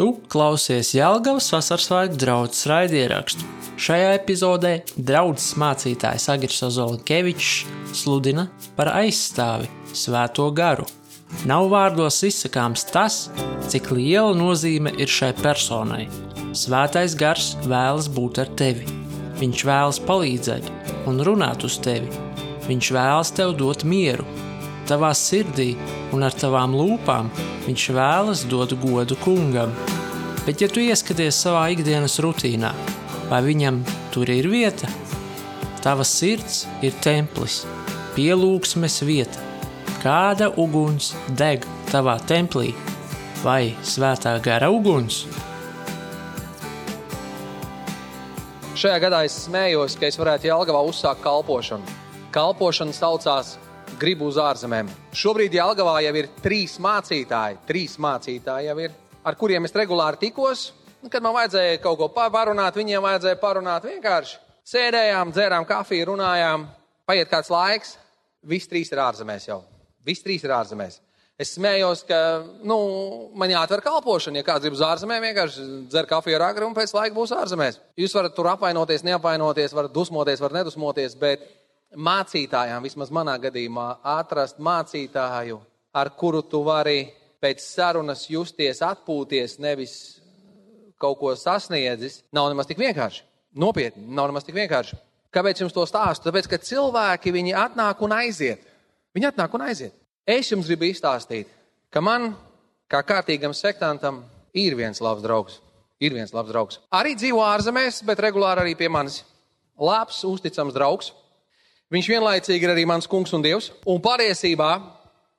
Tu klausies Jēlgavas vasaras svētku draugas raidierakstu. Šajā epizodē draugs mācītājs Agris Ozolinkevičs sludina par aizstāvi Svēto garu. Nav vārdos izsakāms tas, cik liela nozīme ir šai personai. Svētais gars vēlas būt ar tevi. Viņš vēlas palīdzēt un runāt uz tevi. Viņš vēlas tev dot mieru, tavā sirdī un ar tavām lūpām viņš vēlas dot godu kungam. Bet, ja tu ieskaties savā ikdienas rutīnā, vai viņam tur ir vieta, tava sirds ir templis, pielūgsmes vieta. Kāda uguns deg tavā templī, vai svētā gara uguns? Šajā gadā es smējos, ka es varētu Jālgavā uzsākt kalpošanu. Kalpošana saucās gribu uz ārzemēm. Šobrīd Jālgavā jau ir trīs mācītāji, trīs mācītāji jau ir, ar kuriem es regulāri tikos. Kad man vajadzēja kaut ko parunāt, viņiem vajadzēja parunāt vienkārši. Sēdējām, dzērām kafiju, runājām, paiet kāds laiks, visi trīs ir ārzemēs jau. Visi trīs ir ārzemēs. Es smējos, ka nu, man jāatver kalpošana. Ja kāds grib uz ārzemēm, vienkārši dzer kafiju ar agru un pēc laika būs ārzemēs. Jūs varat tur apvainoties, neapvainoties, varat dusmoties, varat nedusmoties, bet mācītājām, vismaz manā gadījumā, atrast mācītāju, ar kuru tu vari pēc sarunas justies, atpūties, nevis kaut ko sasniedzis, nav nemaz tik vienkārši. Nopietni, nav nemaz tik vienkārši. Kāpēc jums to stāstu? Tāpēc, ka cilvēki viņi atnāk un aiziet. Viņi atnāk un aiziet. Es jums gribu izstāstīt, ka man, kā kārtīgam sektantam, ir viens labs draugs. Ir viens labs draugs. Arī dzīvo ārzemēs, bet regulāri arī pie manis. Labs, uzticams draugs. Viņš vienlaicīgi ir arī mans kungs un dievs. Un patiesībā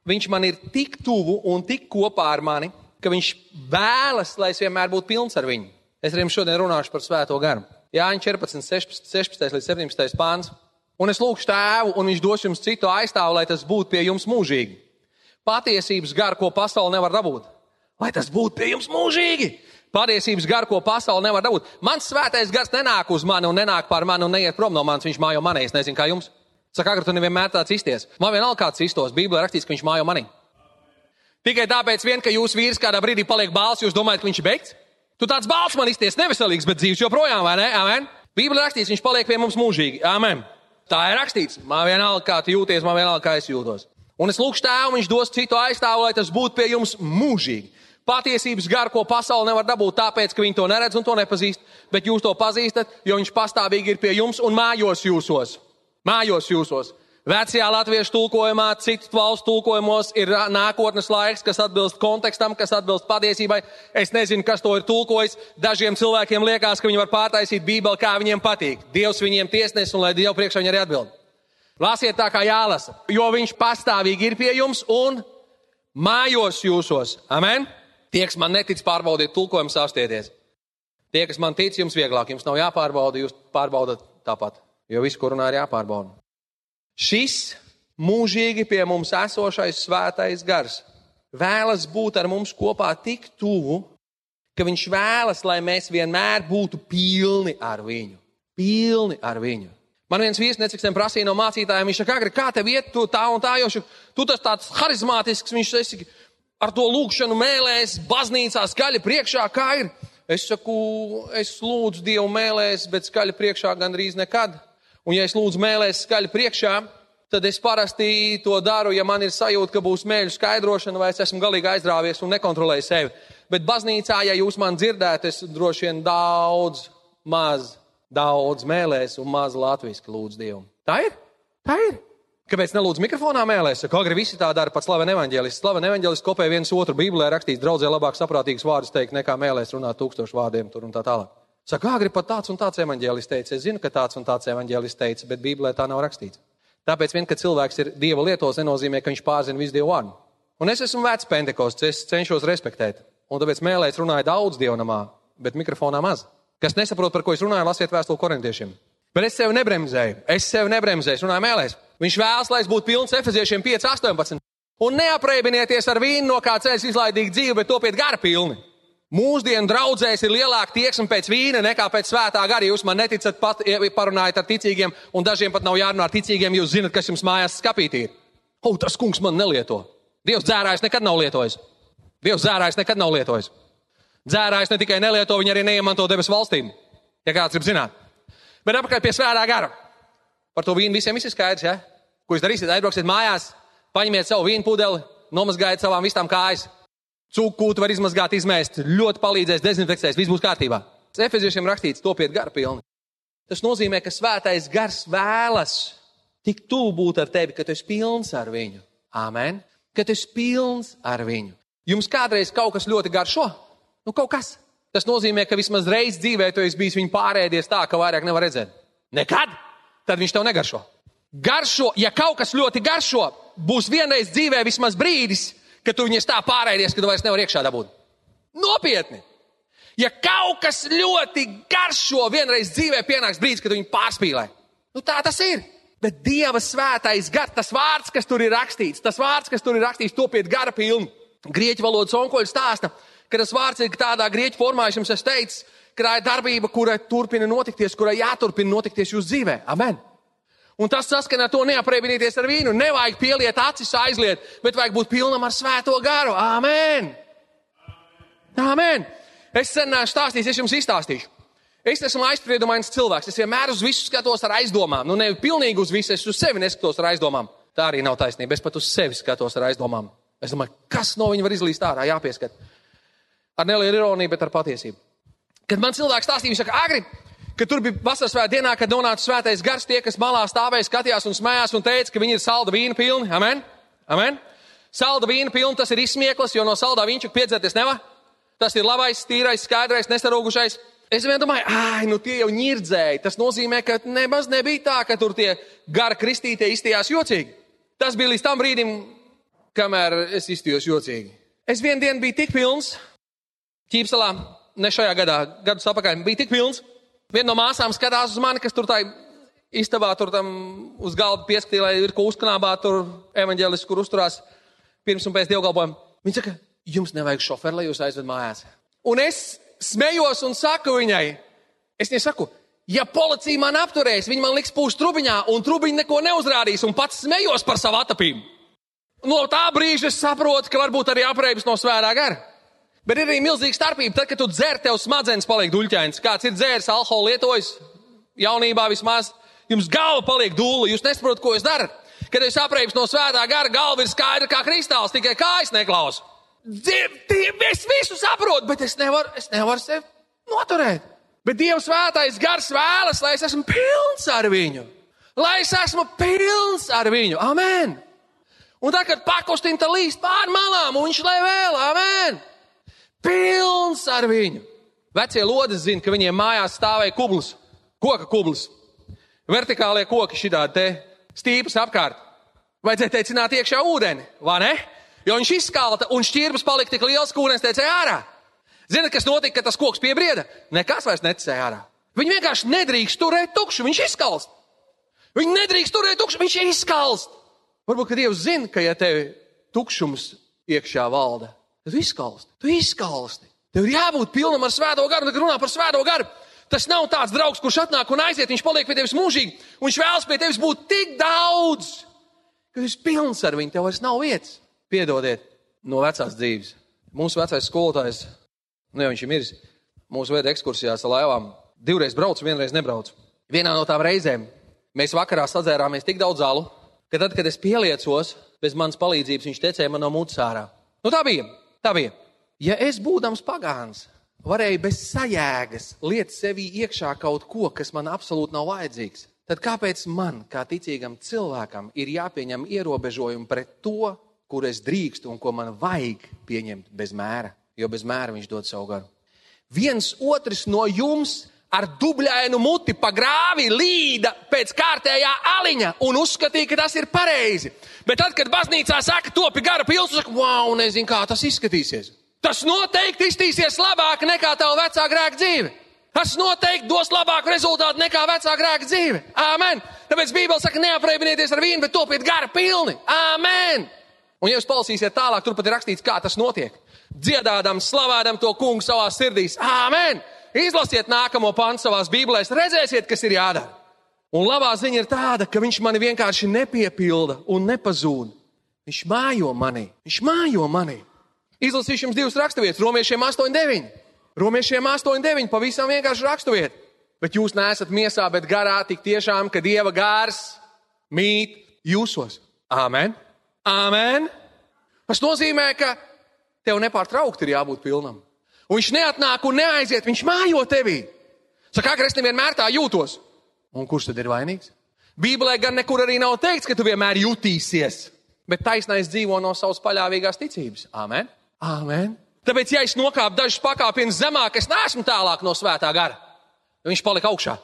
viņš man ir tik tuvu un tik kopā ar mani, ka viņš vēlas, lai es vienmēr būtu pilns ar viņu. Es arī jums šodien runāšu par svēto garu. Jāņa 14, 16, 16 līdz 17 pāns. Un es lūgšu tēvu, un viņš dos jums citu aizstāvu, lai tas būtu pie jums mūžīgi. Patiesības garu, ko pasaule nevar dabūt. Lai tas būtu pie jums mūžīgi. Patiesības garu, ko pasaule nevar dabūt. Mans svētais gars nenāk uz mani un nenāk pār mani un neiet prom no manis. Viņš mājo manī. Es nezinu, kā jums. Saka, ka tu nevienmēr tāds izties. Man vienalga kāds iztos. Bībelē rakstīts, ka viņš mājo manī. Tikai tāpēc, vien, ka jūsu vīrs kādā brīdī paliek bāls, jūs domājat, ka viņš ir beigts? Tu tāds bāls man izties neveselīgs, bet dzīves joprojām, vai ne? Amen. Bībelē rakstīts, viņš paliek pie mums mūžīgi. Amen. Tā ir rakstīts. Man vienalga, kā tu jūties, man vienalga, kā es jūtos. Un es lūgšu tēvu, viņš dos citu aizstāvu, lai tas būtu pie jums mūžīgi. Patiesības garu, ko pasaule nevar dabūt, tāpēc, ka viņi to neredz un to nepazīst, bet jūs to pazīstat, jo viņš pastāvīgi ir pie jums un mājos jūsos. Mājos jūsos. Vecajā latviešu tulkojumā, citu valstu tulkojumos ir nākotnes laiks, kas atbilst kontekstam, kas atbilst patiesībai. Es nezinu, kas to ir tulkojis. Dažiem cilvēkiem liekas, ka viņi var pārtaisīt Bībeli, kā viņiem patīk. Dievs viņiem tiesnes un lai Dievu priekšā viņi arī atbild. Lasiet tā, kā jālasa, jo viņš pastāvīgi ir pie jums un mājos jūsos. Amen! Tie, kas man netic, pārbaudiet tulkojumu, sāstieties. Tie, kas man tic, jums vieglāk, jums nav jāpārbauda, jūs pārbaudat tāpat, jo viss, ko runā, ir jāpārbauda. Šis mūžīgi pie mums esošais svētais gars vēlas būt ar mums kopā tik tuvu, ka viņš vēlas, lai mēs vienmēr būtu pilni ar viņu. Pilni ar viņu. Man viens viesnīcīgs prasīja no mācītājiem, viņš saka, kā tev iet, tu tā un tā, jo tu tas tāds harizmātisks, viņš esi ar to lūgšanu mēlēs, baznīcā skaļi priekšā, kā ir. Es saku, es lūdzu Dievu mēlēs, bet skaļi priekšā gandrīz nekad. Un, ja es lūdzu mēlēs skaļi priekšā, tad es parasti to daru, ja man ir sajūta, ka būs mēļu skaidrošana, vai es esmu galīgi aizrāvies un nekontrolēju sevi. Bet baznīcā, ja jūs man dzirdētu, es droši vien daudz, maz, daudz mēlēs un maz latviešu lūdzu Dievu. Tā ir? Tā ir. Kāpēc nelūdzu mikrofonā mēlēs? Kā arī visi tā dara, pats slavena evaņģēlists. Slavena evaņģēlists kopē viens otru Bībelē rakstīts, draudzē labāk saprātīgus vārdus teikt, nekā mēlēs runāt tūkstošu vārdiem tur un tā tālāk. Saka, arī pat tāds un tāds evaņģēlists teica. Es zinu, ka tāds un tāds evaņģēlists teica, bet Bībelē tā nav rakstīts. Tāpēc, vien, ka cilvēks ir Dieva lietos, nenozīmē, ka viņš pārzina visu Dievu vārdu. Un es esmu vecs pentekosts, es cenšos respektēt. Un tāpēc mēlēs runāja daudz dievnamā, bet mikrofonā maz. Kas nesaprot, par ko es runāju, lasiet vēstuli korintiešiem. Bet es sevi nebremzēju. Es sevi nebremzēju. Es runāju mēlēs. Viņš vēlas, lai es būtu pilns efeziešiem 5, 18. Un neapreibieties ar vīnu, no kā ceļš izlaidīgi dzīve, bet topiet gara pilni. Mūsdienu draudzēs ir lielāka tieksme pēc vīna nekā pēc svētā gara. Jūs man neticat, pat parunājat ar ticīgiem, un dažiem pat nav jārunā ar ticīgiem. Jūs zinat, kas jums mājās skapītī ir. O, tas kungs man nelieto. Dievs dzērājs nekad nav lietojis. Dievs dzērājs nekad nav lietojis. Dzērājs ne tikai nelieto, viņi arī neiemanto debesu valstīm. Ja kāds grib zināt. Bet apakaļ pie svētā gara. Par to vīnu visiem ir skaidrs, ja? Ko jūs darīsiet? Aizbrauksiet mājās, paņemiet savu vīnu pudeli, nomazgājiet savām vistām kājas. Cūkūtu var izmazgāt, izmēst, ļoti palīdzēs, dezinfekcēs, viss būs kārtībā. Efeziešiem rakstīts, topiet garu pilni. Tas nozīmē, ka svētais gars vēlas tik tuvu būt ar tevi, ka tu esi pilns ar viņu. Āmen. Ka tu esi pilns ar viņu. Jums kādreiz kaut kas ļoti garšo? Nu, kaut kas. Tas nozīmē, ka vismaz reiz dzīvē tu esi bijis viņu pārēdies tā, ka vairāk nevar redzēt. Nekad! Tad viņš tev negaršo. Garšo, ja kaut kas ļoti garšo, būs vienreiz dzīvē vismaz brīdis, kad tu viņus tā pārēdies, ka tu vairs nevari iekšā dabūt. Nopietni! Ja kaut kas ļoti garšo, vienreiz dzīvē pienāks brīdis, kad viņu pārspīlē. Nu, tā tas ir. Bet Dieva svētais gars, tas vārds, kas tur ir rakstīts, tas vārds, kas tur ir rakstīts, topiet gara pilnu. Grieķu valodas onkoļi stāsta, ka tas vārds ir tādā grieķu formā, es jums teicis, ka tā ir darbība, kurai turpina notikties, kurai jāturpina notikties jūsu dzīvē. Amen! Un tas saskana ar to neapreibināties ar vīnu. Nevajag pieliet acis, aizliet, bet vajag būt pilnam ar svēto garu. Amen! Amen! Es sen stāstījis, es jums izstāstīšu. Es esmu aizspriedumains cilvēks. Es vienmēr uz visu skatos ar aizdomām. Nu, ne pilnīgi uz visu, es uz sevi neskatos ar aizdomām. Tā arī nav taisnība. Es pat uz sevi skatos ar aizdomām. Es domāju, kas no viņa var izlīst ārā, jāpieskat. Ar nelielu ironiju, bet ar patiesību. Kad man cilvēks stāstīja, viņš saka, agri, ka tur bija vasaras svētā dienā, kad nonāca svētais gars, tie, kas malā stāvēja, skatījās un smējās un teica, ka viņi ir salda vīna pilni. Amen? Amen? Salda vīna pilna, tas ir izsmieklis, jo no saldā viņš piedzēties nevar. Tas ir labais, tīrais, skaidrais, nesarūgušais. Es vienmēr domāju, ah, nu tie jau ņirdzēji. Tas nozīmē, ka nemaz nebija tā, ka tur tie gara kristītie izstījās jocīgi. Tas bija līdz tam brīdim, kamēr es izstījos jocīgi. Es vienu dienu biju tik pilns, ķīpselā, ne šajā gadā, gadus atpakaļ, bija tik pilns. Viena no māsām skatās uz mani, kas tur tā istabā, tur tam uz galda pieskatīja, lai ir ko uzknābāt, tur evaņģēlis, kur uzturās pirms un pēc dievkalpojuma. Viņa saka, jums nevajag šoferi, lai jūs aizved mājās. Un es smējos un saku viņai, es nesaku, ja policija man apturēs, viņi man liks pūst trubiņā, un trubiņa neko neuzrādīs, un pats smējos par savu atapību. No tā brīža es saprotu, ka varbūt arī apreibs no svērā gara. Bet ir arī milzīga starpība. Tad, kad tu dzer, tev smadzenes paliek duļķains. Kāds ir dzēris, alkoholu lietojis, jaunībā vismaz, jums galva paliek dūla, jūs nesaprotat, ko jūs darat. Kad es apreibs no svētā gara, galva ir skaidra kā kristāls, tikai kājas neklausa. Es visu saprotu, bet es nevaru, es nevaru sevi noturēt. Bet Dieva svētais gars vēlas, lai es esmu pilns ar viņu. Lai es esmu pilns ar viņu. Amen! Un tad, kad pakustina līst pār malām, un viņš lai vēl, amen! Pilns ar viņu. Vecie lodes zina, ka viņiem mājās stāvēja kublis, koka kublis. Vertikālie koki šitādi te stīpas apkārt. Vajadzēja teicināt iekšā ūdeni, vai ne? Jo viņš izskalta un šķirbas palika tik liels, ka ūdens teicēja ārā. Ziniet, kas notika, kad tas koks piebrieda? Nekas vairs netecēja ārā. Viņi vienkārši nedrīkst turēt tukšu, viņš izskalst. Viņi nedrīkst turēt tukšu, viņš izskalst. Varbūt, ka Dievs zina, ka ja tev tukšums iekšā valda, tad tu izskalsti. Tu izskalsti. Tev ir jābūt pilnam ar svēto garu, kad runā par svēto garu. Tas nav tāds draugs, kurš atnāk un aiziet, viņš paliek pie tevis mūžīgi, un viņš vēlas pie tevis būt tik daudz, ka tu esi pilns ar viņu, tev vairs nav vietas. Piedodiet no vecās dzīves. Mūsu vecais skolotājs, nu jau viņš ir miris, mūsu veda ekskursijās ar laivām. Divreiz brauc, vienreiz nebrauc. Vienā no tām reizēm mēs vakarā sadzērāmies tik daudz zālu, ka tad, kad es pieliecos, bez manas palīdzības, viņš tecēja man no mutes ārā. Nu, tā bija. Bija. Ja es būdams pagāns, varēju bez sajēgas liet sevī iekšā kaut ko, kas man absolūti nav vajadzīgs, tad kāpēc man, kā ticīgam cilvēkam, ir jāpieņem ierobežojumi pret to, kur es drīkstu un ko man vajag pieņemt bez mēra, jo bez mēra viņš dod savu garu. Viens otrs no jums ar dubļainu muti pa grāvi līda pēc kārtējā aliņa un uzskatīja, ka tas ir pareizi. Bet tad, kad baznīcā saka, topi gara pilsēta, saka, wow, nezinu, kā tas izskatīsies. Tas noteikti iztīsies labāk nekā tava vecā grēka dzīve. Tas noteikti dos labāku rezultātu nekā vecā grēka dzīve. Āmen! Tāpēc Bībele saka, neapreibināties ar vīnu, bet topiet gara pilni. Āmen! Un, ja jūs palasīsiet tālāk, tur pat ir rakstīts, kā tas notiek. Dziedādam, slavādam to kungu savā sirdīs. Āmen! Izlasiet nākamo pantu savās bībelēs, redzēsiet, kas ir jādara. Un labā ziņa ir tāda, ka viņš mani vienkārši nepiepilda un nepazūd. Viņš mājo manī, viņš mājo manī. Izlasīšu jums divas raksturvietas, romiešiem 8, 9. Romiešiem 8, 9 pavisam vienkārši raksturiet. Bet jūs neesat miesā, bet garā tik tiešām, ka Dieva gārs mīt jūsos. Āmen! Āmen! Tas nozīmē, ka tev nepārtraukti ir jābūt pilnam. Un viņš neatnāk un neaiziet, viņš mājo tevī. Saka, ka es nevienmēr tā jūtos. Un kurš tad ir vainīgs? Bībelē gan nekur arī nav teikts, ka tu vienmēr jutīsies, bet taisnais dzīvo no savas paļāvīgās ticības. Āmen! Āmen! Tāpēc, ja es nokāpu dažus pakāpienus zemāk, es neesmu tālāk no svētā gara. Viņš palika augšā.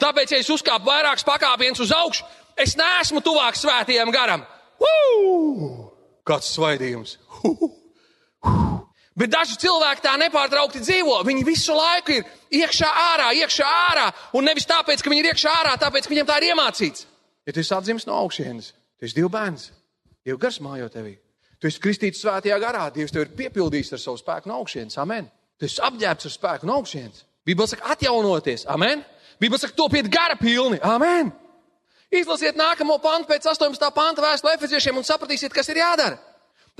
Tāpēc, ja es uzkāpu vairākus pakāpienus uz augšu, es neesmu tuvāk svētajam garam. Uu! Kāds svaidījums! Uu! Bet daži cilvēki tā nepārtraukti dzīvo. Viņi visu laiku ir iekšā, ārā, iekšā, ārā. Un nevis tāpēc, ka viņi ir iekšā, ārā, tāpēc, ka viņiem tā ir iemācīts. Ja tu esi atzīmis no augšienes, tu esi divu bērns, jau gars mājo tevī. Tu esi kristīts svētajā garā, Dievs tev ir piepildījis ar savu spēku no augšienes. Amen. Tu esi apģērbts ar spēku no augšienes. Bībeli saka, atjaunoties. Amen. Bībeli saka, topiet gara pilni. Amen. Izlasiet nākamo pantu pēc 18. panta vēstulē Efeziešiem un sapratīsiet, kas ir jādara.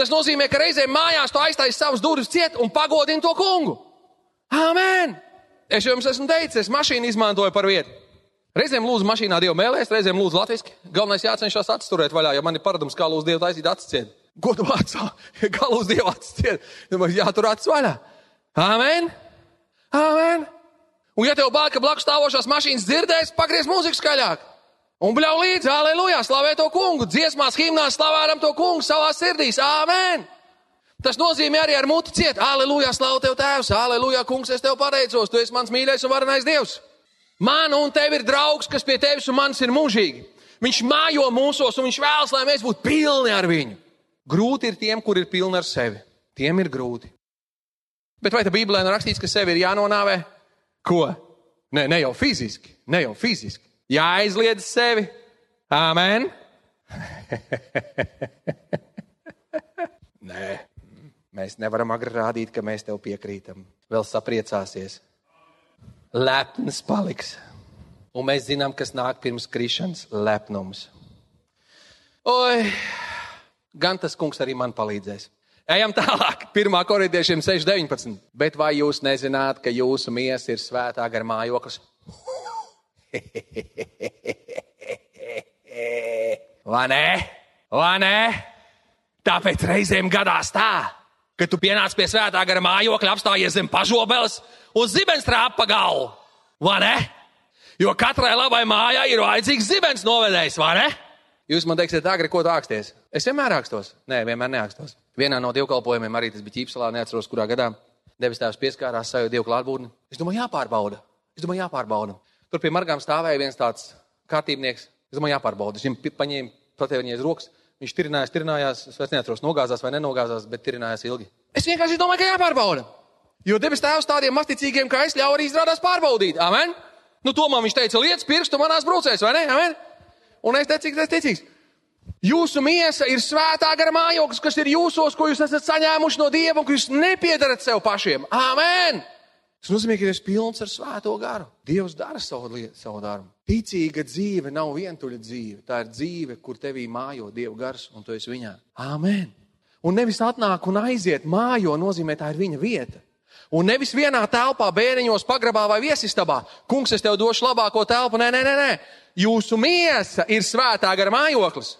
Tas nozīmē, ka reizēm mājās tu aiztaisi savas durvis ciet un pagodini to kungu. Amen! Es jums esmu teicis, es mašīnu izmantoju par vietu. Reizēm lūdzu mašīnā dievu mēlēs, reizēm lūdzu latviešu. Galvenais jācenšas atsturēt vaļā, jo man ir paradums, kā lūdzu dievu taisīt acis ciet. Godu vārdsā, kā lūdzu dievu acis ciet, jātur acis vaļā. Amen! Amen! Un ja tev bāka blakus stāvošās mašīnas dzirdēs, pagriez mūziku skaļāk. Un bļauj līdzi, aleluja, slavē to kungu, dziesmās, himnās, slavējam to kungu savā sirdīs, āmen! Tas nozīmē arī ar muti ciet, aleluja, slavu tev tēvs, aleluja, kungs, es tev pateicos, tu esi mans mīļais un varenais dievs. Man un tev ir draugs, kas pie tevis un manis ir mūžīgi. Viņš mājo mūsos un viņš vēlas, lai mēs būtu pilni ar viņu. Grūti ir tiem, kur ir pilni ar sevi. Tiem ir grūti. Bet vai tā Bībelē nav rakstīts, ka sevi ir jānonāvē? Ko? Nē, ne jau fiziski, ne jau fiziski jāaizliedz sevi. Āmen! Nē, mēs nevaram agri rādīt, ka mēs tev piekrītam. Vēl sapriecāsies. Lepns paliks. Un mēs zinām, kas nāk pirms krišanas - lepnums. Oi, gan tas kungs arī man palīdzēs. Ejam tālāk, 1. korintiešiem 6.19. Bet vai jūs nezināt, ka jūsu miesa ir svētā gar mājoklis? Vai nē? Vai nē? Tāpēc reizēm gadās tā, ka tu pienāc pie svētā gara mājokļa, apstājies zem pažobeles un zibens trāpa pa galvu. Vai ne? Jo katrai labai mājai ir vajadzīgs zibens novedējs, vai ne? Jūs man teiksiet, agri, ko tu āksties? Es vienmēr ākstos. Nē, vienmēr neākstos. Vienā no dievkalpojumiem arī tas bija ķīpselā, neatceros, kurā gadā. Devis tēvs pieskārās savu dievu klātbūtni. Es domāju, jāpārbauda. Es domāju, jāpārbauda. Tur pie margām stāvēja viens tāds kārtībnieks. Es domāju, jāpārbauda. Viņš paņēma patēja viņai aiz rokas. Viņš tirinājās, tirinājās, es vairs neatceros, nogāzās vai nenogāzās, bet tirinājās ilgi. Es vienkārši domāju, ka jāpārbauda. Jo debes tēvs tādiem masticīgiem kā es ļauj arī izrādās pārbaudīt. Amen? Nu, to man viņš teica, lietas pirkstu manās brūcēs, vai ne? Amen? Un es teicu, es ticīgs. Jūsu miesa ir svētā gara mājoklis, kas ir jūsos, ko jūs esat saņēmuši no Dieva un ko jūs nepiedarat sev pašiem. Amen! Tas nozīmē, ka es esmu pilns ar svēto garu. Dievs dara savu, lietu, savu darbu. Ticīga dzīve nav vientuļa dzīve. Tā ir dzīve, kur tevī mājo Dieva gars un tu esi viņā. Āmen! Un nevis atnāk un aiziet mājo, nozīmē tā ir viņa vieta. Un nevis vienā telpā, bērniņos, pagrabā vai viesistabā. Kungs, es tev došu labāko telpu. Nē, nē, nē, nē. Jūsu miesa ir svētā gara mājoklis.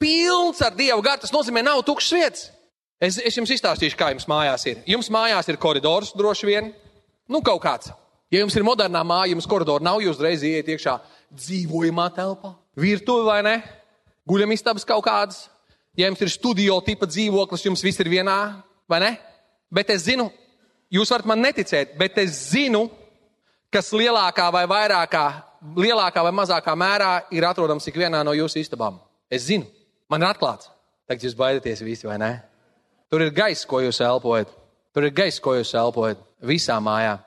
Pilns ar Dievu garu. Tas nozīmē, nav tukšs vietas. Es, es jums izstāstīšu, kā jums mājās ir. Jums mājās ir koridors droši vien. Nu, kaut kāds. Ja jums ir modernā māja, jums koridorā nav, jūs uzreiz ieiet iekšā dzīvojamā telpā, virtuve vai ne? Guļamistabas kaut kādas. Ja jums ir studio tipa dzīvoklis, jums viss ir vienā, vai ne? Bet es zinu, jūs varat man neticēt, bet es zinu, kas lielākā vai vairākā, lielākā vai mazākā mērā ir atrodams ikvienā no jūsu istabām. Es zinu, man ir atklāts. Tagad jūs baidāties visi, vai ne? Tur ir gaiss, ko jūs elpojat. Tur ir gaiss, ko jūs elpojat visā mājā.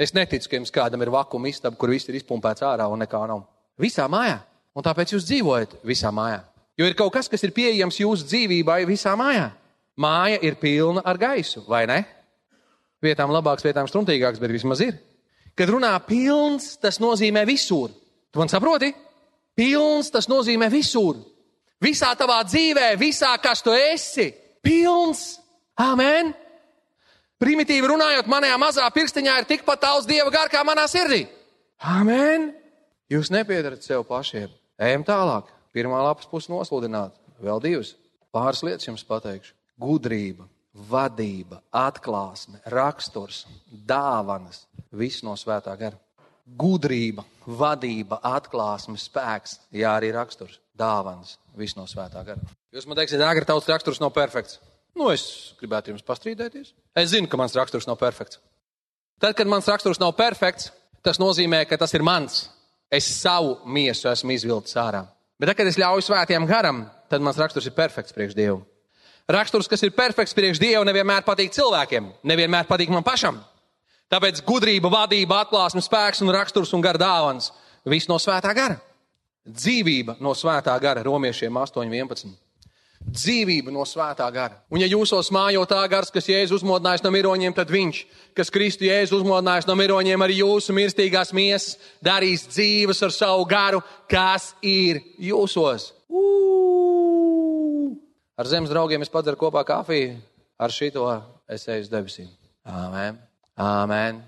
Es neticu, ka jums kādam ir vakuma istaba, kur viss ir izpumpēts ārā un nekā nav. Visā mājā. Un tāpēc jūs dzīvojat visā mājā. Jo ir kaut kas, kas ir pieejams jūsu dzīvībai visā mājā. Māja ir pilna ar gaisu, vai ne? Vietām labāks, vietām struntīgāks, bet vismaz ir. Kad runā pilns, tas nozīmē visur. Tu man saproti? Pilns, tas nozīmē visur. Visā tavā dzīvē, visā, kas tu esi. Pilns. Amen. Primitīvi runājot, manā mazā pirkstiņā ir tikpat daudz dieva gara kā manā sirdī. Amen! Jūs nepiedarat sev pašiem. Ejam tālāk. Pirmā lapas puse nosludināt, vēl divas. Pāris lietas jums pateikšu. Gudrība, vadība, atklāsme, raksturs, dāvanas. Viss no svētā gara. Gudrība, vadība, atklāsme, spēks, jā, arī raksturs, dāvanas. Viss no svētā gara. Jūs man teiksiet, agri tauts raksturs nav perfekts. Nu, es gribētu jums pastrīdēties. Es zinu, ka mans raksturs nav perfekts. Tad, kad mans raksturs nav perfekts, tas nozīmē, ka tas ir mans. Es savu miesu esmu izvilcis ārā. Bet, tad, kad es ļauju svētiem garam, tad mans raksturs ir perfekts priekš Dievu. Raksturs, kas ir perfekts priekš Dievu, nevienmēr patīk cilvēkiem, nevienmēr patīk man pašam. Tāpēc gudrība, vadība, atklāsme, spēks un raksturs un gara dāvans - viss no svētā gara. Dzīvība no svētā gara, romiešiem 8.11 dzīvība no svētā gara. Un ja jūsos mājo tā gars, kas Jēzus uzmodinājis no miroņiem, tad viņš, kas Kristu Jēzus uzmodinājis no miroņiem, arī jūsu mirstīgās miesas darīs dzīves ar savu garu, kas ir jūsos. Ū! Ar zemes draugiem es padzeru kopā kafiju, ar šito es eju uz debesīm. Āmen! Āmen!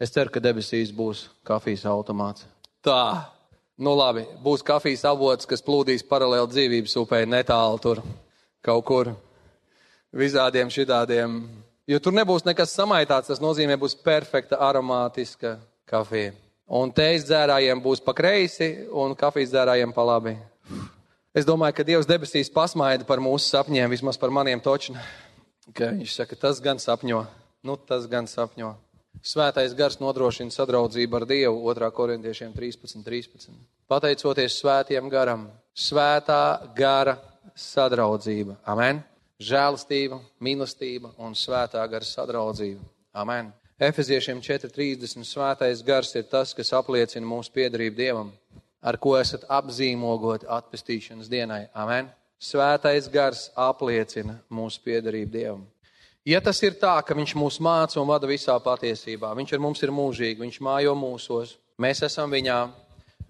Es ceru, ka debesīs būs kafijas automāts. Tā! Nu, labi, būs kafijas avots, kas plūdīs paralēli dzīvības upē, netālu tur kaut kur visādiem šitādiem. Jo tur nebūs nekas samaitāts, tas nozīmē, būs perfekta aromātiska kafija. Un teijas dzērājiem būs pa kreisi, un kafijas dzērājiem pa labi. Es domāju, ka Dievs debesīs pasmaida par mūsu sapņiem, vismaz par maniem točiem. Viņš saka, tas gan sapņo, nu tas gan sapņo. Svētais gars nodrošina sadraudzību ar Dievu 2. korintiešiem 13, 13. Pateicoties svētiem garam, svētā gara sadraudzība. Amen. Žēlastība, mīlestība un svētā gara sadraudzība. Amen. Efeziešiem 4.30 svētais gars ir tas, kas apliecina mūsu piedarību Dievam, ar ko esat apzīmogoti atpestīšanas dienai. Amen. Svētais gars apliecina mūsu piedarību Dievam. Ja tas ir tā, ka viņš mūs māca un vada visā patiesībā, viņš ar mums ir mūžīgi, viņš mājo mūsos, mēs esam viņā,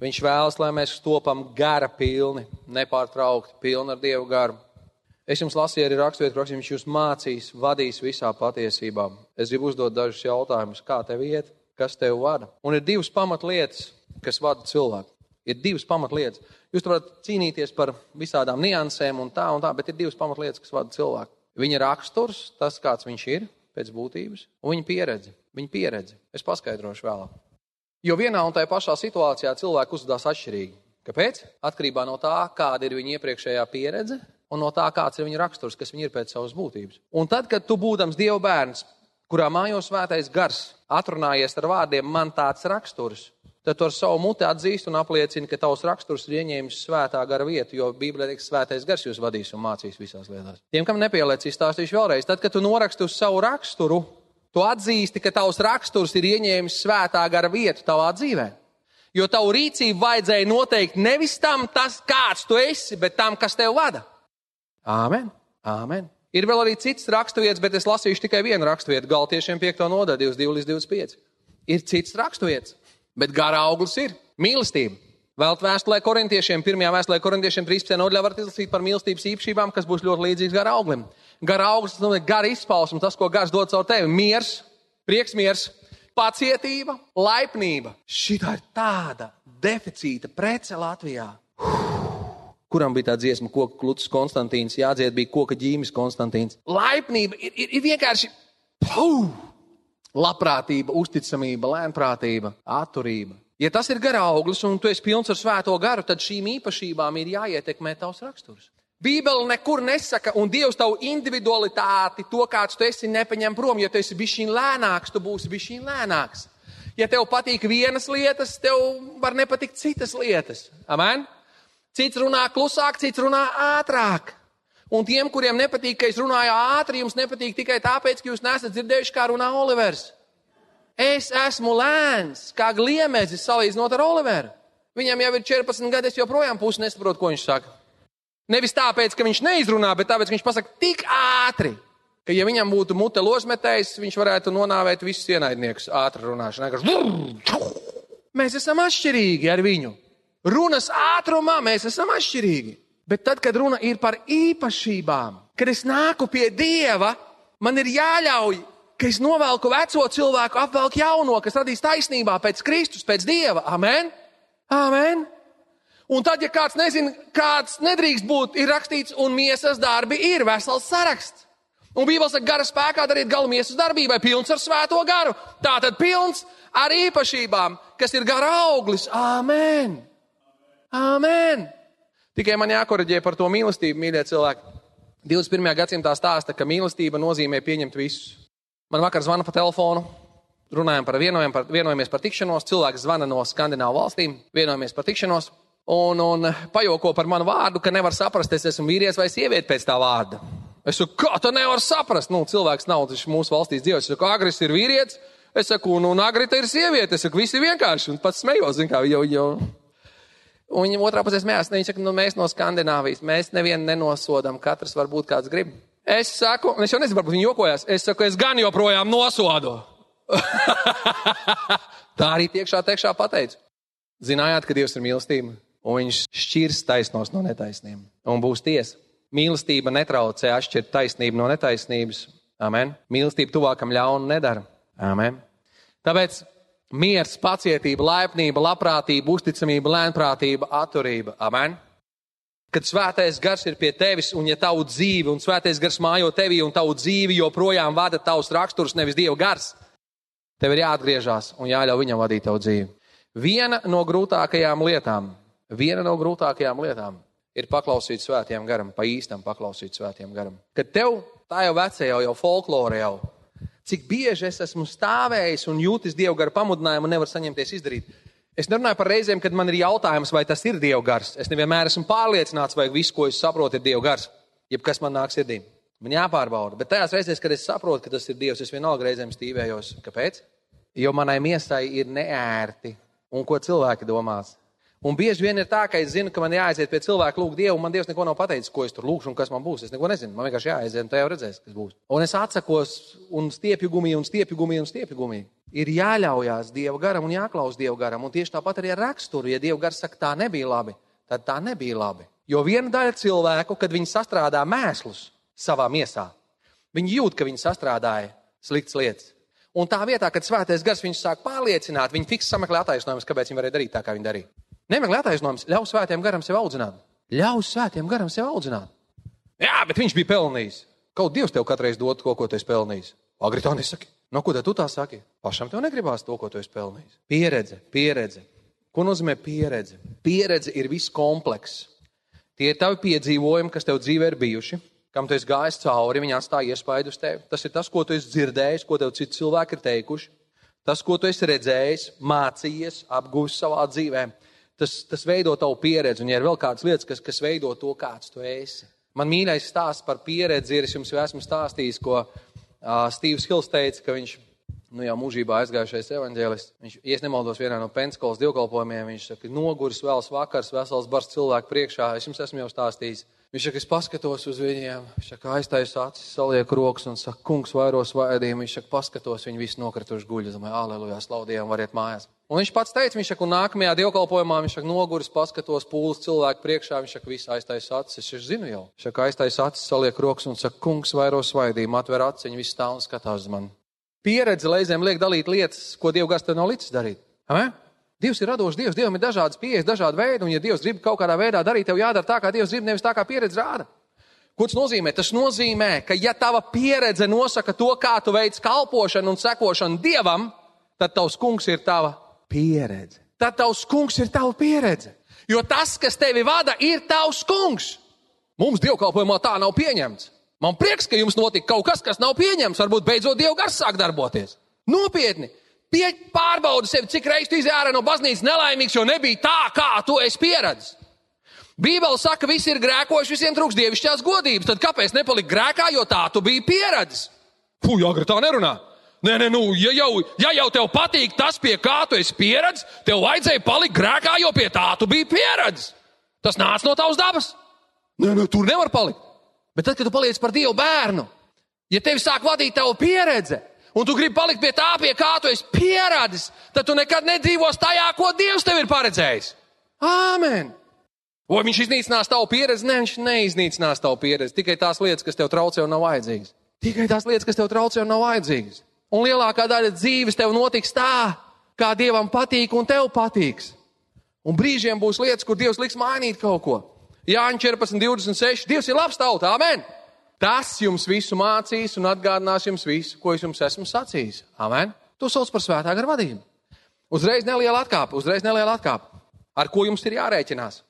viņš vēlas, lai mēs topam gara pilni, nepārtraukti, pilni ar Dievu garu. Es jums lasīju arī raksturvietu, ka viņš jūs mācīs, vadīs visā patiesībā. Es gribu uzdot dažus jautājumus, kā tev iet, kas tev vada. Un ir divas pamatlietas, kas vada cilvēku. Ir divas pamatlietas. Jūs varat cīnīties par visādām niansēm un tā un tā, bet ir divas pamatlietas, kas vada cilvēku. Viņa raksturs, tas, kāds viņš ir pēc būtības, un viņa pieredze. Viņa pieredze. Es paskaidrošu vēlāk. Jo vienā un tajā pašā situācijā cilvēki uzvedās atšķirīgi. Kāpēc? Atkarībā no tā, kāda ir viņa iepriekšējā pieredze un no tā, kāds ir viņa raksturs, kas viņa ir pēc savas būtības. Un tad, kad tu būdams Dieva bērns, kurā mājos svētais gars, atrunājies ar vārdiem, man tāds raksturs, tad tu ar savu muti atzīsti un apliecini, ka tavs raksturs ir ieņēmis svētā gara vietu, jo Bībelē teiks, svētais gars jūs vadīs un mācīs visās lietās. Tiem, kam nepieliec, izstāstīšu vēlreiz. Tad, kad tu noraksti uz savu raksturu, tu atzīsti, ka tavs raksturs ir ieņēmis svētā gara vietu tavā dzīvē. Jo tavu rīcību vajadzēja noteikt nevis tam, tas, kāds tu esi, bet tam, kas tev vada. Āmen! Āmen! Ir vēl arī cits raksturvietas, bet es lasīšu tikai vienu raksturvietu, Galtiešiem 5. nodaļu, 22 līdz 25. Ir cits raksturvietas. Bet gara auglis ir mīlestība. Vēl vēstulē korintiešiem, pirmajā vēstulē korintiešiem 13. nodaļā var izlasīt par mīlestības īpašībām, kas būs ļoti līdzīgas gara auglim. Gara auglis nozīmē gara izpausme, tas, ko gars dod caur tevi. Miers, prieks, miers, pacietība, laipnība. Šī ir tāda deficīta prece Latvijā. Kuram bija tā dziesma, koka klūcis Konstantīns, jādzied bija koka ģīmis Konstantīns. Laipnība ir, ir, ir vienkārši. Puh! Labprātība, uzticamība, lēnprātība, atturība. Ja tas ir gara auglis un tu esi pilns ar svēto garu, tad šīm īpašībām ir jāietekmē tavs raksturs. Bībele nekur nesaka, un Dievs tavu individualitāti, to kāds tu esi, nepaņem prom. Ja tu esi bijis lēnāks, tu būsi bijis lēnāks. Ja tev patīk vienas lietas, tev var nepatikt citas lietas. Amen? Cits runā klusāk, cits runā ātrāk. Un tiem, kuriem nepatīk, ka es runāju ātri, jums nepatīk tikai tāpēc, ka jūs nesat dzirdējuši, kā runā Olivers. Es esmu lēns, kā gliemezis salīdzinot ar Oliveru. Viņam jau ir 14 gadi, es joprojām pusi nesaprotu, ko viņš saka. Nevis tāpēc, ka viņš neizrunā, bet tāpēc, ka viņš pasaka tik ātri, ka, ja viņam būtu mute losmetējs, viņš varētu nonāvēt visus ienaidniekus ātri runāšanā. Mēs esam atšķirīgi ar viņu. Runas ātrumā mēs esam atšķirīgi. Bet tad, kad runa ir par īpašībām, kad es nāku pie Dieva, man ir jāļauj, ka es novelku veco cilvēku, apvelku jauno, kas radīs taisnībā pēc Kristus, pēc Dieva. Amen! Amen! Un tad, ja kāds nezina, kāds nedrīkst būt, ir rakstīts, un miesas darbi ir vesels saraksts. Un Bībeles saka, gara spēkā dariet galu miesas darbībai, pilns ar svēto garu. Tā tad pilns ar īpašībām, kas ir gara auglis. Āmen! Āmen! Tikai man jākoriģē par to mīlestību, mīļie cilvēki. 21. gadsimtā stāsta, ka mīlestība nozīmē pieņemt visus. Man vakar zvana pa telefonu, runājam par vienojumu, par, vienojamies par tikšanos. Cilvēks zvana no Skandināvu valstīm, vienojamies par tikšanos. Un, un pajoko par manu vārdu, ka nevar saprast, es esmu vīrietis vai sieviete pēc tā vārda. Es saku, kā tu nevari saprast? Nu, cilvēks nav tas mūsu valstīs dzīvojis. Es saku, agris ir vīrietis. Es saku, nu, un agrita ir sieviete. Es saku, visi vienkārši. Un pats smējos, zin kā, jau, jau. Un viņa otrā pusē smējās. Viņa saka, nu, mēs no Skandināvijas, mēs nevienu nenosodam. Katrs varbūt kāds grib. Es saku, un es jau nezinu, varbūt viņi jokojās. Es saku, es gan joprojām nosodu. Tā arī tiekšā tekšā pateicu. Zinājāt, ka Dievs ir mīlestība, un viņš šķirs taisnos no netaisniem, un būs tiesa. Mīlestība netraucē atšķirt taisnību no netaisnības. Amen. Mīlestība tuvākam ļaunu nedara. Amen. Tāpēc miers, pacietība, laipnība, labprātība, uzticamība, lēnprātība, atturība. Amen. Kad svētais gars ir pie tevis, un ja tavu dzīvi, un svētais gars mājo tevī, un tavu dzīvi joprojām vada tavs raksturs, nevis dieva gars, tev ir jāatgriežas un jāļauj viņam vadīt tavu dzīvi. Viena no grūtākajām lietām, viena no grūtākajām lietām ir paklausīt svētiem garam, pa īstam paklausīt svētiem garam. Kad tev tā jau vecajā, jau, folklore jau, cik bieži es esmu stāvējis un jūtis dievu garu pamudinājumu un nevar saņemties izdarīt. Es nerunāju par reizēm, kad man ir jautājums, vai tas ir dievu gars. Es nevienmēr esmu pārliecināts, vai viss, ko es saprotu, ir dievu gars. Jebkas man nāk sirdī. Man jāpārbauda. Bet tajās reizēs, kad es saprotu, ka tas ir dievs, es vienalga reizēm stīvējos. Kāpēc? Jo manai miesai ir neērti. Un ko cilvēki domās? Un bieži vien ir tā, ka es zinu, ka man jāaiziet pie cilvēka, lūgt Dievu, un man Dievs neko nav pateicis, ko es tur lūgšu un kas man būs. Es neko nezinu. Man vienkārši jāaiziet, un jau redzēs, kas būs. Un es atsakos un stiepju gumiju, un stiepju gumiju, un stiepju gumiju. Ir jāļaujās Dieva garam un jāklaus Dieva garam. Un tieši tāpat arī ar raksturu. Ja Dieva gars saka, tā nebija labi, tad tā nebija labi. Jo viena daļa cilvēku, kad viņi sastrādā mēslus savā miesā, viņi jūt, ka viņi sastrādāja sliktas lietas. Un tā vietā, kad svētais gars viņus sāk pārliecināt, viņi fiks sameklē attaisnojumus, kāpēc viņi varēja darīt tā, kā viņi darīja. Nemeklē attaisnojumus, ļauj svētiem garam sev audzināt. Ļauj svētiem garam sev audzināt. Jā, bet viņš bija pelnījis. Kaut Dievs tev katreiz dod to, ko tu esi pelnījis. Agri tā nesaki. No ko tu tā saki? Pašam tev negribās to, ko tu esi pelnījis. Pieredze, pieredze. Ko nozīmē pieredze? Pieredze ir viss komplekss. Tie ir tavi piedzīvojumi, kas tev dzīvē ir bijuši, kam tu esi gājis cauri, viņi atstāja iespaidu uz tevi. Tas ir tas, ko tu esi dzirdējis, ko tev citi cilvēki ir teikuši. Tas, ko tu esi redzējis, mācījies, apgūlis savā dzīvēm tas, tas veido tavu pieredzi. Un, ja ir vēl kādas lietas, kas, kas veido to, kāds tu esi. Man mīļais stāsts par pieredzi ir, es jums jau esmu stāstījis, ko uh, Stīvs Hils teica, ka viņš nu, jau mūžībā aizgājušais evaņģēlists. Viņš, ja nemaldos, vienā no Penskolas dievkalpojumiem, viņš saka, noguris vēls vakars, vesels bars cilvēku priekšā. Es jums esmu jau stāstījis. Viņš saka, es paskatos uz viņiem, viņš saka, aiztais acis, saliek rokas un saka, kungs vairos vaidījumu. Viņš saka, paskatos, viņi visi nokrituši guļ. Es domāju, aleluja, slaudījām, variet mājās. Un viņš pats teica, viņš saka, un nākamajā dievkalpojumā viņš saka, noguris, paskatos pūles cilvēku priekšā, viņš saka, viss aiztais acis, es zinu jau. Viņš saka, aiztais acis, saliek rokas un saka, kungs vairos vaidījumu, atver acis, viņi visi stāv un skatās uz mani. Pieredze reizēm liek dalīt lietas, ko Dieva gars tev nav licis darīt. Amen? Dievs ir radošs Dievs, Dievam ir dažādas pieejas, dažādi veidi, un ja Dievs grib kaut kādā veidā darīt, tev jādara tā, kā Dievs grib, nevis tā, kā pieredze rāda. Ko tas nozīmē? Tas nozīmē, ka ja tava pieredze nosaka to, kā tu veic kalpošanu un sekošanu Dievam, tad tavs kungs ir tava pieredze. Tad tavs kungs ir tava pieredze. Jo tas, kas tevi vada, ir tavs kungs. Mums dievkalpojumā tā nav pieņemts. Man prieks, ka jums notika kaut kas, kas nav pieņemts. Varbūt beidzot Dieva gars sāk darboties. Nopietni! Pie, pārbaudi sevi, cik reizes tu izjāri no baznīcas nelaimīgs, jo nebija tā, kā tu esi pieredzējis. Bībeli saka, visi ir grēkojuši, visiem trūks dievišķās godības. Tad kāpēc nepalikt grēkā, jo tā tu biji pieredzējis? Puh, agri tā nerunā. Nē, nē, nu, ja jau, ja jau tev patīk tas, pie kā tu esi pieredzējis, tev vajadzēja palikt grēkā, jo pie tā tu biji pieredzējis. Tas nāca no tavas dabas. Nē, nē, tur nevar palikt. Bet tad, kad tu paliec par Dievu bērnu, ja tevi sāk vadīt tava pieredze, un tu gribi palikt pie tā, pie kā tu esi pieredzējis, tad tu nekad nedzīvos tajā, ko Dievs tev ir paredzējis. Āmen! Vai viņš iznīcinās tavu pieredzi? Nē, viņš neiznīcinās tavu pieredzi. Tikai tās lietas, kas tev traucē un nav vajadzīgas. Tikai tās lietas, kas tev traucē un nav vajadzīgas. Un lielākā daļa dzīves tev notiks tā, kā Dievam patīk un tev patiks. Un brīžiem būs lietas, kur Dievs liks mainīt kaut ko. Jāņa 14, 26. Dievs ir labs tauta, amen! Tas jums visu mācīs un atgādinās jums visu, ko es jums esmu sacījis. Amen! To sauc par svētā gara vadību. Uzreiz neliela atkāpe, uzreiz neliela atkāpe. Ar ko jums ir jārēķinās?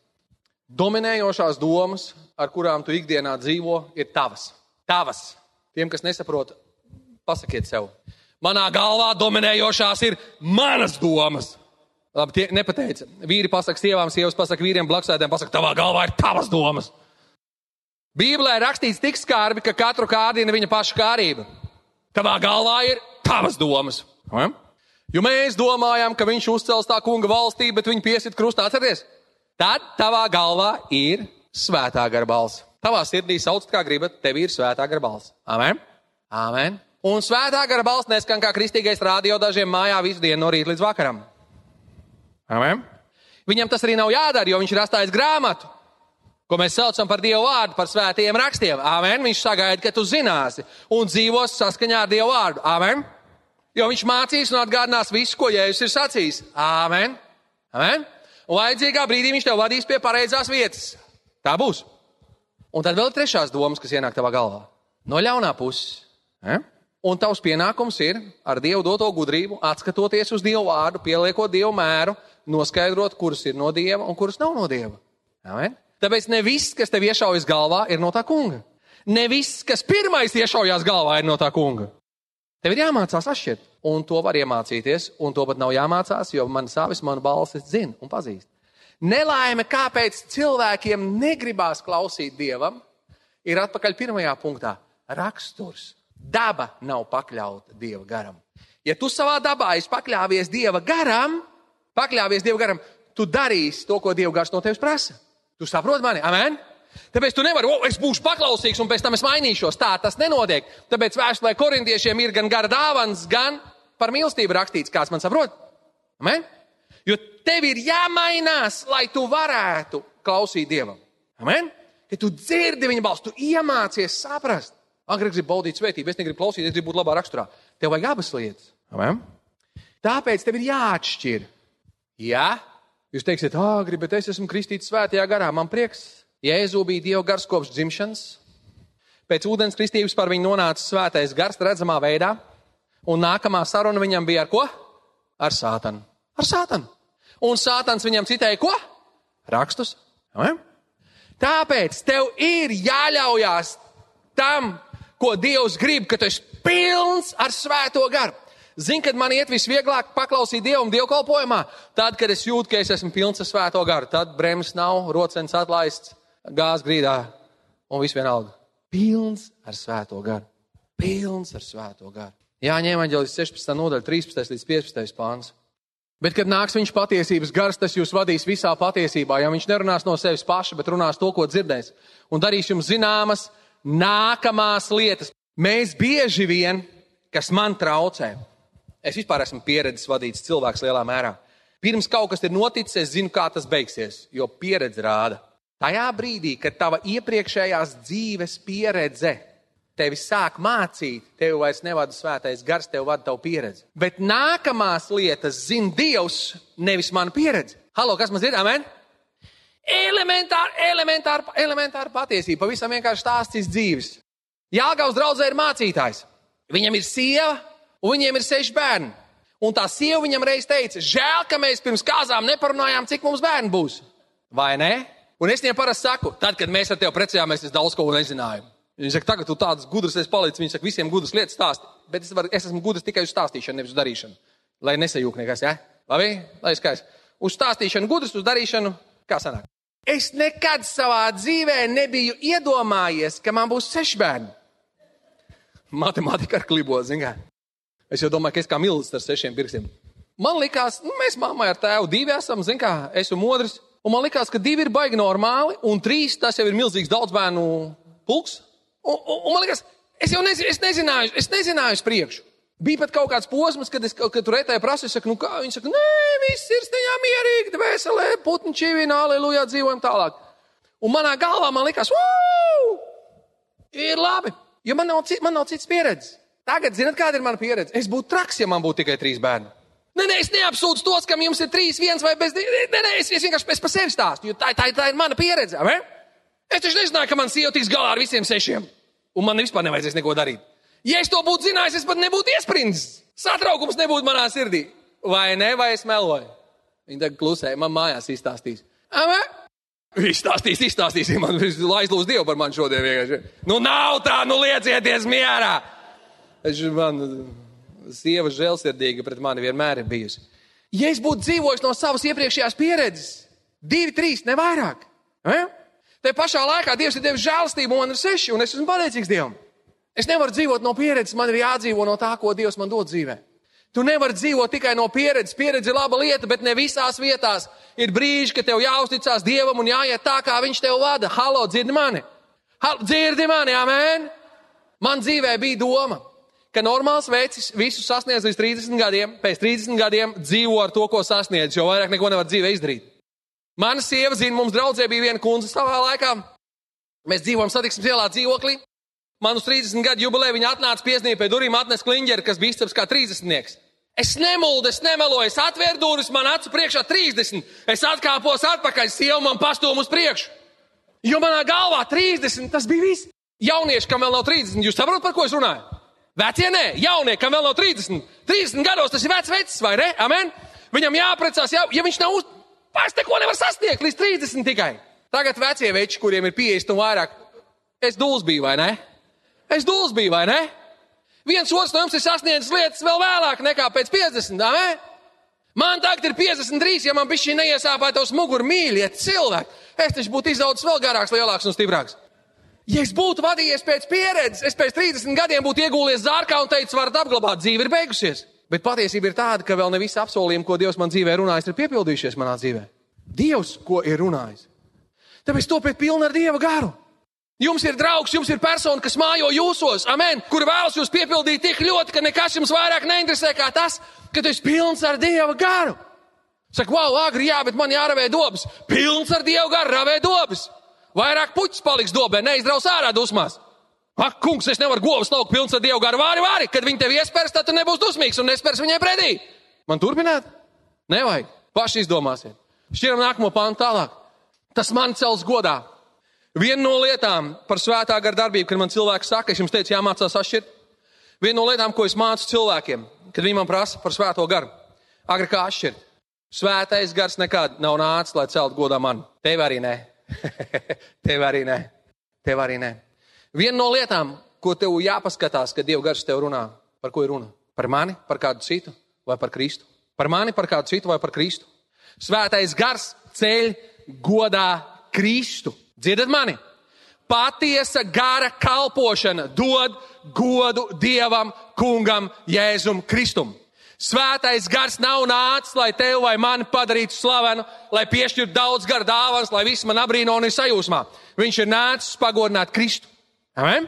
Dominējošās domas, ar kurām tu ikdienā dzīvo, ir tavas. Tavas. Tiem, kas nesaprot, pasakiet sev. Manā galvā dominējošās ir manas domas. Labi, tie nepateica. Vīri pasakā sievām, sievas pasakā vīriem, blakusēdiem pasakā, tavā galvā ir tavas domas. Bībelē rakstīts tik skarbi, ka katru kārdina viņa paša kārība. Tavā galvā ir tavas domas. Ja? Jo mēs domājam, ka viņš uzcels tā kunga valstību, bet viņu piesit krustā, atcerieties? Tad tavā galvā ir svētā gara balss. Tavā sirdī sauc, kā gribat, tev ir svētā gara balss. Amen! Amen! Un svētā gara balss neskan kā kristīgais rādio dažiem mājā visu dienu no rīta līdz vakaram. Amen. Viņam tas arī nav jādara, jo viņš ir atstājis grāmatu, ko mēs saucam par Dieva vārdu, par svētajiem rakstiem. Amen. Viņš sagaida, ka tu zināsi un dzīvos saskaņā ar Dieva vārdu. Amen. Jo viņš mācīs un atgādinās visu, ko Jēzus ir sacījis. Amen. Amen. Un vajadzīgā brīdī viņš tev vadīs pie pareizās vietas. Tā būs. Un tad vēl trešās domas, kas ienāk tavā galvā. No ļaunā puses. Eh? Un tavs pienākums ir ar Dievu doto gudrību, atskatoties uz Dievu vārdu, pieliekot Dievu mēru, noskaidrot, kuras ir no Dieva un kuras nav no Dieva. Amen? Tāpēc ne viss, kas tev iešaujas galvā, ir no tā kunga. Ne viss, kas pirmais iešaujās galvā, ir no tā kunga. Tev ir jāmācās atšķirt, un to var iemācīties, un to pat nav jāmācās, jo man savis, manu balsi zina un pazīst. Nelaime, kāpēc cilvēkiem negribās klausīt Dievam, ir atpakaļ pirmajā punktā - raksturs. Daba nav pakļauta Dieva garam. Ja tu savā dabā esi pakļāvies Dieva garam, pakļāvies Dieva garam, tu darīsi to, ko Dieva gars no tevis prasa. Tu saproti mani? Amen! Tāpēc tu nevari, oh, es būšu paklausīgs un pēc tam es mainīšos. Tā tas nenotiek. Tāpēc vēstulē korintiešiem ir gan gara dāvans, gan par mīlestību rakstīts, kāds man saprot. Amen? Jo tev ir jāmainās, lai tu varētu klausīt Dievam. Amen? Kad tu dzirdi viņa balsi, tu iemācies saprast. Agri gribu baudīt svētību, es negribu klausīt, es gribu būt labā raksturā. Tev vajag abas lietas. Amen? Tāpēc tev ir jāatšķir. Jā, jūs teiksiet, agri, bet es esmu kristīts svētajā garā. Man prieks, Jēzu bija Dieva gars kopš dzimšanas. Pēc ūdens kristības par viņu nonāca svētais gars redzamā veidā, un nākamā saruna viņam bija ar ko? Ar sātanu. Ar sātanu. Un sātans viņam citēja ko? Rakstus. Amen? Tāpēc tev ir jāļaujās tam, ko Dievs grib, ka tu esi pilns ar svēto garu. Zini, kad man iet visvieglāk paklausīt Dievam dievkalpojumā, tad, kad es jūtu, ka es esmu pilns ar svēto garu, tad bremzes nav, rocens atlaists, gāzes grīdā un viss vienalga. Pilns ar svēto garu. Pilns ar svēto garu. Jāņem aģelis 16. nodaļa, 13. līdz 15. pāns. Bet, kad nāks viņš patiesības gars, tas jūs vadīs visā patiesībā. Ja viņš nerunās no sevis paša, bet runās to, ko dzirdēs, un darīs jums zināmas, nākamās lietas. Mēs bieži vien, kas man traucē, es vispār esmu pieredzējis vadīts cilvēks lielā mērā. Pirms kaut kas ir noticis, es zinu, kā tas beigsies, jo pieredze rāda. Tajā brīdī, kad tava iepriekšējās dzīves pieredze tevi sāk mācīt, tev vairs nevada svētais gars, tev vada tavu pieredzi. Bet nākamās lietas zina Dievs, nevis mana pieredze. Halo, kas man ir? Amen! Elementāra, elementāra, elementāra patiesība. Pavisam vienkārši stāstīs dzīves. Jāgaus draudzē ir mācītājs. Viņam ir sieva, un viņiem ir seši bērni. Un tā sieva viņam reiz teica, žēl, ka mēs pirms kāzām neparunājām, cik mums bērni būs. Vai ne? Un es viņiem parasti saku, tad, kad mēs ar tevi precējāmies, es daudz ko nezinājām. Viņš saka, tagad tu tāds gudrs esi palicis. Viņš saka, visiem gudrs lietas stāst. Bet es, var, es esmu gudrs tikai uz stāstīšanu, nevis uz darīšanu. Lai nesajūg nekas, ja? Labi, lai skaisti. Uz stāstīšanu gudrs, uz darīšanu kā sanāk. Es nekad savā dzīvē nebiju iedomājies, ka man būs seši bērni. Matemātika ar klibo, zināmā. Es jau domāju, ka es kā milzīgs ar sešiem pirkstiem. Man liekas, nu, mēs mammai ar tēvu divi esam, zināmā, es un modrs. Un man liekas, ka divi ir baigi normāli, un trīs tas jau ir milzīgs daudz bērnu pulks. Un, un, un man liekas, es jau nezinu, es nezināju, es nezināju uz priekšu. Bija pat kaut kāds posms, kad, es, kad tur rētāju prasu, es saku, nu kā, viņi saka, nē, viss ir steņā mierīgi, dvēselē, putni čīvina, aleluja, dzīvojam tālāk. Un manā galvā man likās, wow, ir labi, jo man nav, man nav cits pieredzes. Tagad, zināt, kāda ir mana pieredze? Es būtu traks, ja man būtu tikai trīs bērni. Nē, nē, es neapsūdzu tos, kam jums ir trīs, viens vai bez. Nē, nē, es, es vienkārši es par sevi stāstu, jo tā, tā, tā ir mana pieredze. Vai? Es taču nezināju, ka man sieva tiks galā ar visiem sešiem, un man vispār nevajadzēs neko darīt. Ja es to būtu zinājis, es pat nebūtu iesprindis. Satraukums nebūtu manā sirdī. Vai ne, vai es meloju? Viņa tagad klusēja, man mājās izstāstīs. Amen? Izstāstīs, izstāstīs, man aizlūdz Dievu par mani šodien vienkārši. Nu nav tā, nu liecieties mierā! Es, man, sieva žēlsirdīga pret mani vienmēr ir bijusi. Ja es būtu dzīvojis no savas iepriekšējās pieredzes, divi, trīs, ne vairāk. Eh? Te pašā laikā Dievs ir devis žēlstību, man ir seši, un es esmu pateicīgs Dievam. Es nevaru dzīvot no pieredzes, man ir jādzīvo no tā, ko Dievs man dod dzīvē. Tu nevari dzīvot tikai no pieredzes. Pieredze ir laba lieta, bet ne visās vietās ir brīži, kad tev jāuzticas Dievam un jāiet tā, kā Viņš tev vada. Halo, dzirdi mani! Halo, dzirdi mani, amen! Man dzīvē bija doma, ka normāls veids visu sasniedz līdz 30 gadiem, pēc 30 gadiem dzīvo ar to, ko sasniedz, jo vairāk neko nevar dzīvē izdarīt. Mana sieva zina, mums draudzē bija viena kundze savā laikā. Mēs dzīvojam satiksmes ielā dzīvoklī. Man uz 30 gadu jubileju viņa atnāca piezīmēt pie durvīm, atnesa kliņģeri, kas bija izceps kā 30. Es nemuldu, es nemeloju, es atvēru durvis, man acu priekšā 30. Es atkāpos atpakaļ, sieva man pastūm uz priekšu. Jo manā galvā 30, tas bija viss. Jaunieši, kam vēl nav 30, jūs saprotat, par ko es runāju? Vecie nē, jaunie, kam vēl nav 30. 30 gados tas ir vecs vecs, vai ne? Amen? Viņam jāprecās, jā, ja viņš nav uz... Pats neko nevar sasniegt līdz 30 tikai. Tagad vecie veči, kuriem ir 50 un vairāk, es dūls biju, vai ne? Es dūls biju, vai ne? Viens otrs no jums ir sasniedzis lietas vēl vēlāk nekā pēc 50. Ne? Man tagad ir 53, ja man bija šī neiesāpētos muguru mīļie cilvēki. Es taču būtu izaudzis vēl garāks, lielāks un stiprāks. Ja es būtu vadījies pēc pieredzes, es pēc 30 gadiem būtu iegūlies zārkā un teicis, varat apglabāt, dzīve ir beigusies. Bet patiesība ir tāda, ka vēl ne visi apsolījumi, ko Dievs man dzīvē runājis, ir piepildījušies manā dzīvē. Dievs, ko ir runājis. Tāpēc topiet pilni ar Dieva garu. Jums ir draugs, jums ir persona, kas mājo jūsos, amen, kur vēlas jūs piepildīt tik ļoti, ka nekas jums vairāk neinteresē kā tas, ka tu esi pilns ar Dieva garu. Saka, wow, agri, jā, bet man jāravē dobas. Pilns ar Dieva garu, ravē dobas. Vairāk puķis paliks dobē, neizdraus ārā dusmās. Ak, kungs, es nevaru govs laukt pilns ar Dievu garu vāri, vāri. Kad viņi tevi iespērs, tad tu nebūsi dusmīgs un nespērs viņai pretī. Man turpināt? Nevajag. Paši izdomāsiet. Šķiram nākamo pāntu tālāk. Tas man cels godā. Viena no lietām par svētā gara darbību, kad man cilvēks saka, es jums teicu, jāmācās atšķirt. Viena no lietām, ko es mācu cilvēkiem, kad viņi man prasa par svēto garu, agri kā atšķirt. Svētais gars nekad nav nācis, lai celtu godā man. Tev arī nē. tev arī nē. Tev arī nē. Viena no lietām, ko tev jāpaskatās, kad Dieva gars tev runā, par ko ir runa? Par mani, par kādu citu vai par Kristu? Par mani, par kādu citu vai par Kristu? Svētais gars ceļ godā Kristu. Dzirdat mani? Patiesa gara kalpošana dod godu Dievam, Kungam, Jēzum Kristum. Svētais gars nav nācis, lai tevi vai mani padarītu slavenu, lai piešķirtu daudz garu dāvāns, lai visi man abrīno un ir sajūsmā. Viņš ir nācis pagodināt Kristu. Amen?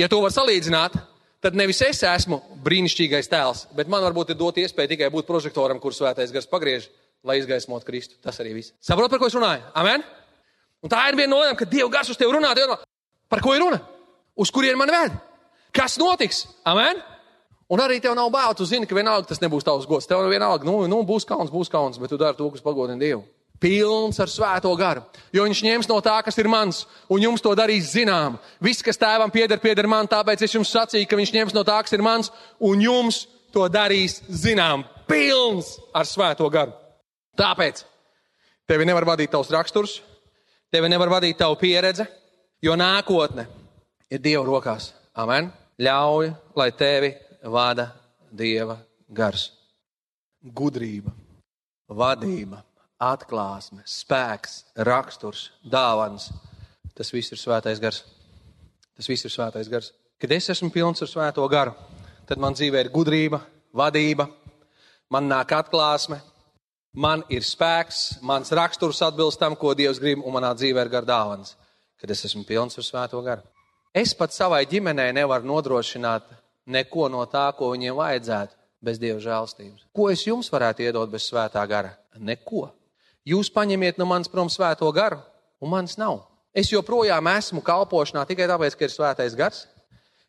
Ja to var salīdzināt, tad nevis es esmu brīnišķīgais tēls, bet man varbūt ir dot iespēju tikai būt prožektoram, kur svētais gars pagriež, lai izgaismotu Kristu. Tas arī viss. Saprot, par ko es runāju? Amen? Un tā ir viena no lietām, ka Dieva gars uz tevi runā. Dieva, par ko ir runa? Uz kurien man ved? Kas notiks? Amen? Un arī tev nav bail, tu zini, ka vienalga tas nebūs tavs gods. Tev vienalga, nu, nu būs kauns, būs kauns, bet tu dari to, kas pagodina Dievu. Pilns ar svēto garu, jo viņš ņems no tā, kas ir mans, un jums to darīs zinām. Viss, kas tēvam pieder, pieder man, tāpēc es jums sacīju, ka viņš ņems no tā, kas ir mans, un jums to darīs zinām. Pilns ar svēto garu. Tāpēc tevi nevar vadīt tavs raksturs, tevi nevar vadīt tava pieredze, jo nākotne ir Dieva rokās. Amen. Ļauj, lai tevi vada Dieva gars. Gudrība, vadība, atklāsme, spēks, raksturs, dāvans. Tas viss ir svētais gars. Tas viss ir svētais gars. Kad es esmu pilns ar svēto garu, tad man dzīvē ir gudrība, vadība, man nāk atklāsme, man ir spēks, mans raksturs atbilst tam, ko Dievs grib, un manā dzīvē ir gar dāvans, kad es esmu pilns ar svēto garu. Es pat savai ģimenei nevaru nodrošināt neko no tā, ko viņiem vajadzētu, bez Dieva žēlstības. Ko es jums varētu iedot bez svētā gara? Neko. Jūs paņemiet no manis prom svēto garu, un manis nav. Es joprojām esmu kalpošanā tikai tāpēc, ka ir svētais gars.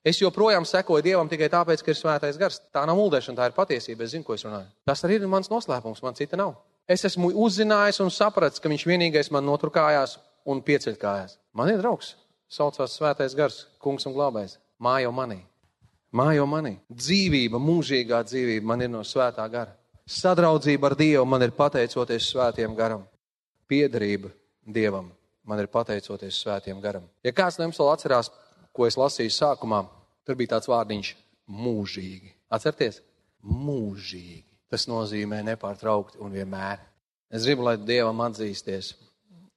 Es joprojām sekoju Dievam tikai tāpēc, ka ir svētais gars. Tā nav muldēšana, tā ir patiesība. Es zinu, ko es runāju. Tas arī ir mans noslēpums, man cita nav. Es esmu uzzinājis un sapratis, ka viņš vienīgais man notur kājās un pieceļ kājās. Man ir draugs, saucās Svētais Gars, Kungs un Glābējs. Mājo manī, mājo manī. Dzīvība, mūžīgā dzīvība man ir no Svētā gara. Sadraudzība ar Dievu man ir pateicoties Svētiem garam. Piederība Dievam man ir pateicoties Svētiem garam. Ja kāds no jums vēl atcerās, ko es lasīju sākumā, tur bija tāds vārdiņš - mūžīgi. Atcerieties, mūžīgi. Tas nozīmē nepārtraukti un vienmēr. Es gribu, lai Dievam atzīsties.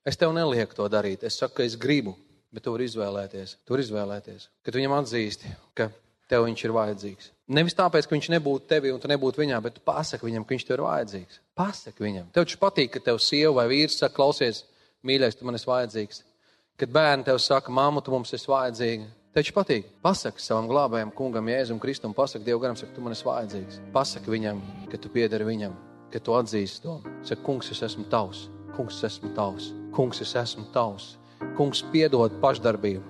Es tev nelieku to darīt. Es saku, ka es gribu, bet tu vari izvēlēties. Tu vari izvēlēties, ka tu viņam atzīsti, ka tev viņš ir vajadzīgs. Nevis tāpēc, ka viņš nebūtu tevi un tu nebūtu viņā, bet pasaki viņam, ka viņš tev ir vajadzīgs. Pasaki viņam. Tev taču patīk, ka tev sieva vai vīrs saka, klausies, mīļais, tu man esi vajadzīgs. Kad bērni tev saka, māmu, tu mums esi vajadzīga, taču patīk. Pasaki savam glābējam, kungam, Jēzum Kristum, pasaki Dievu garam, saka, tu man esi vajadzīgs. Pasaki viņam, ka tu piedari viņam, ka tu atzīsti to. Saka, kungs, es esmu tavs, kungs, es esmu tavs, kungs, es esmu tavs. Kungs piedod pašdarbību.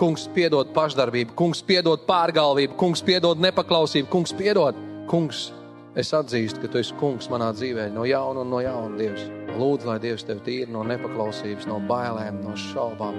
Kungs piedod pašdarbību, kungs piedod pārgalvību, kungs piedod nepaklausību, kungs piedod. Kungs, es atzīstu, ka tu esi kungs manā dzīvē no jauna un no jauna, Dievs. Lūdzu, lai Dievs tevi tīri no nepaklausības, no bailēm, no šaubām.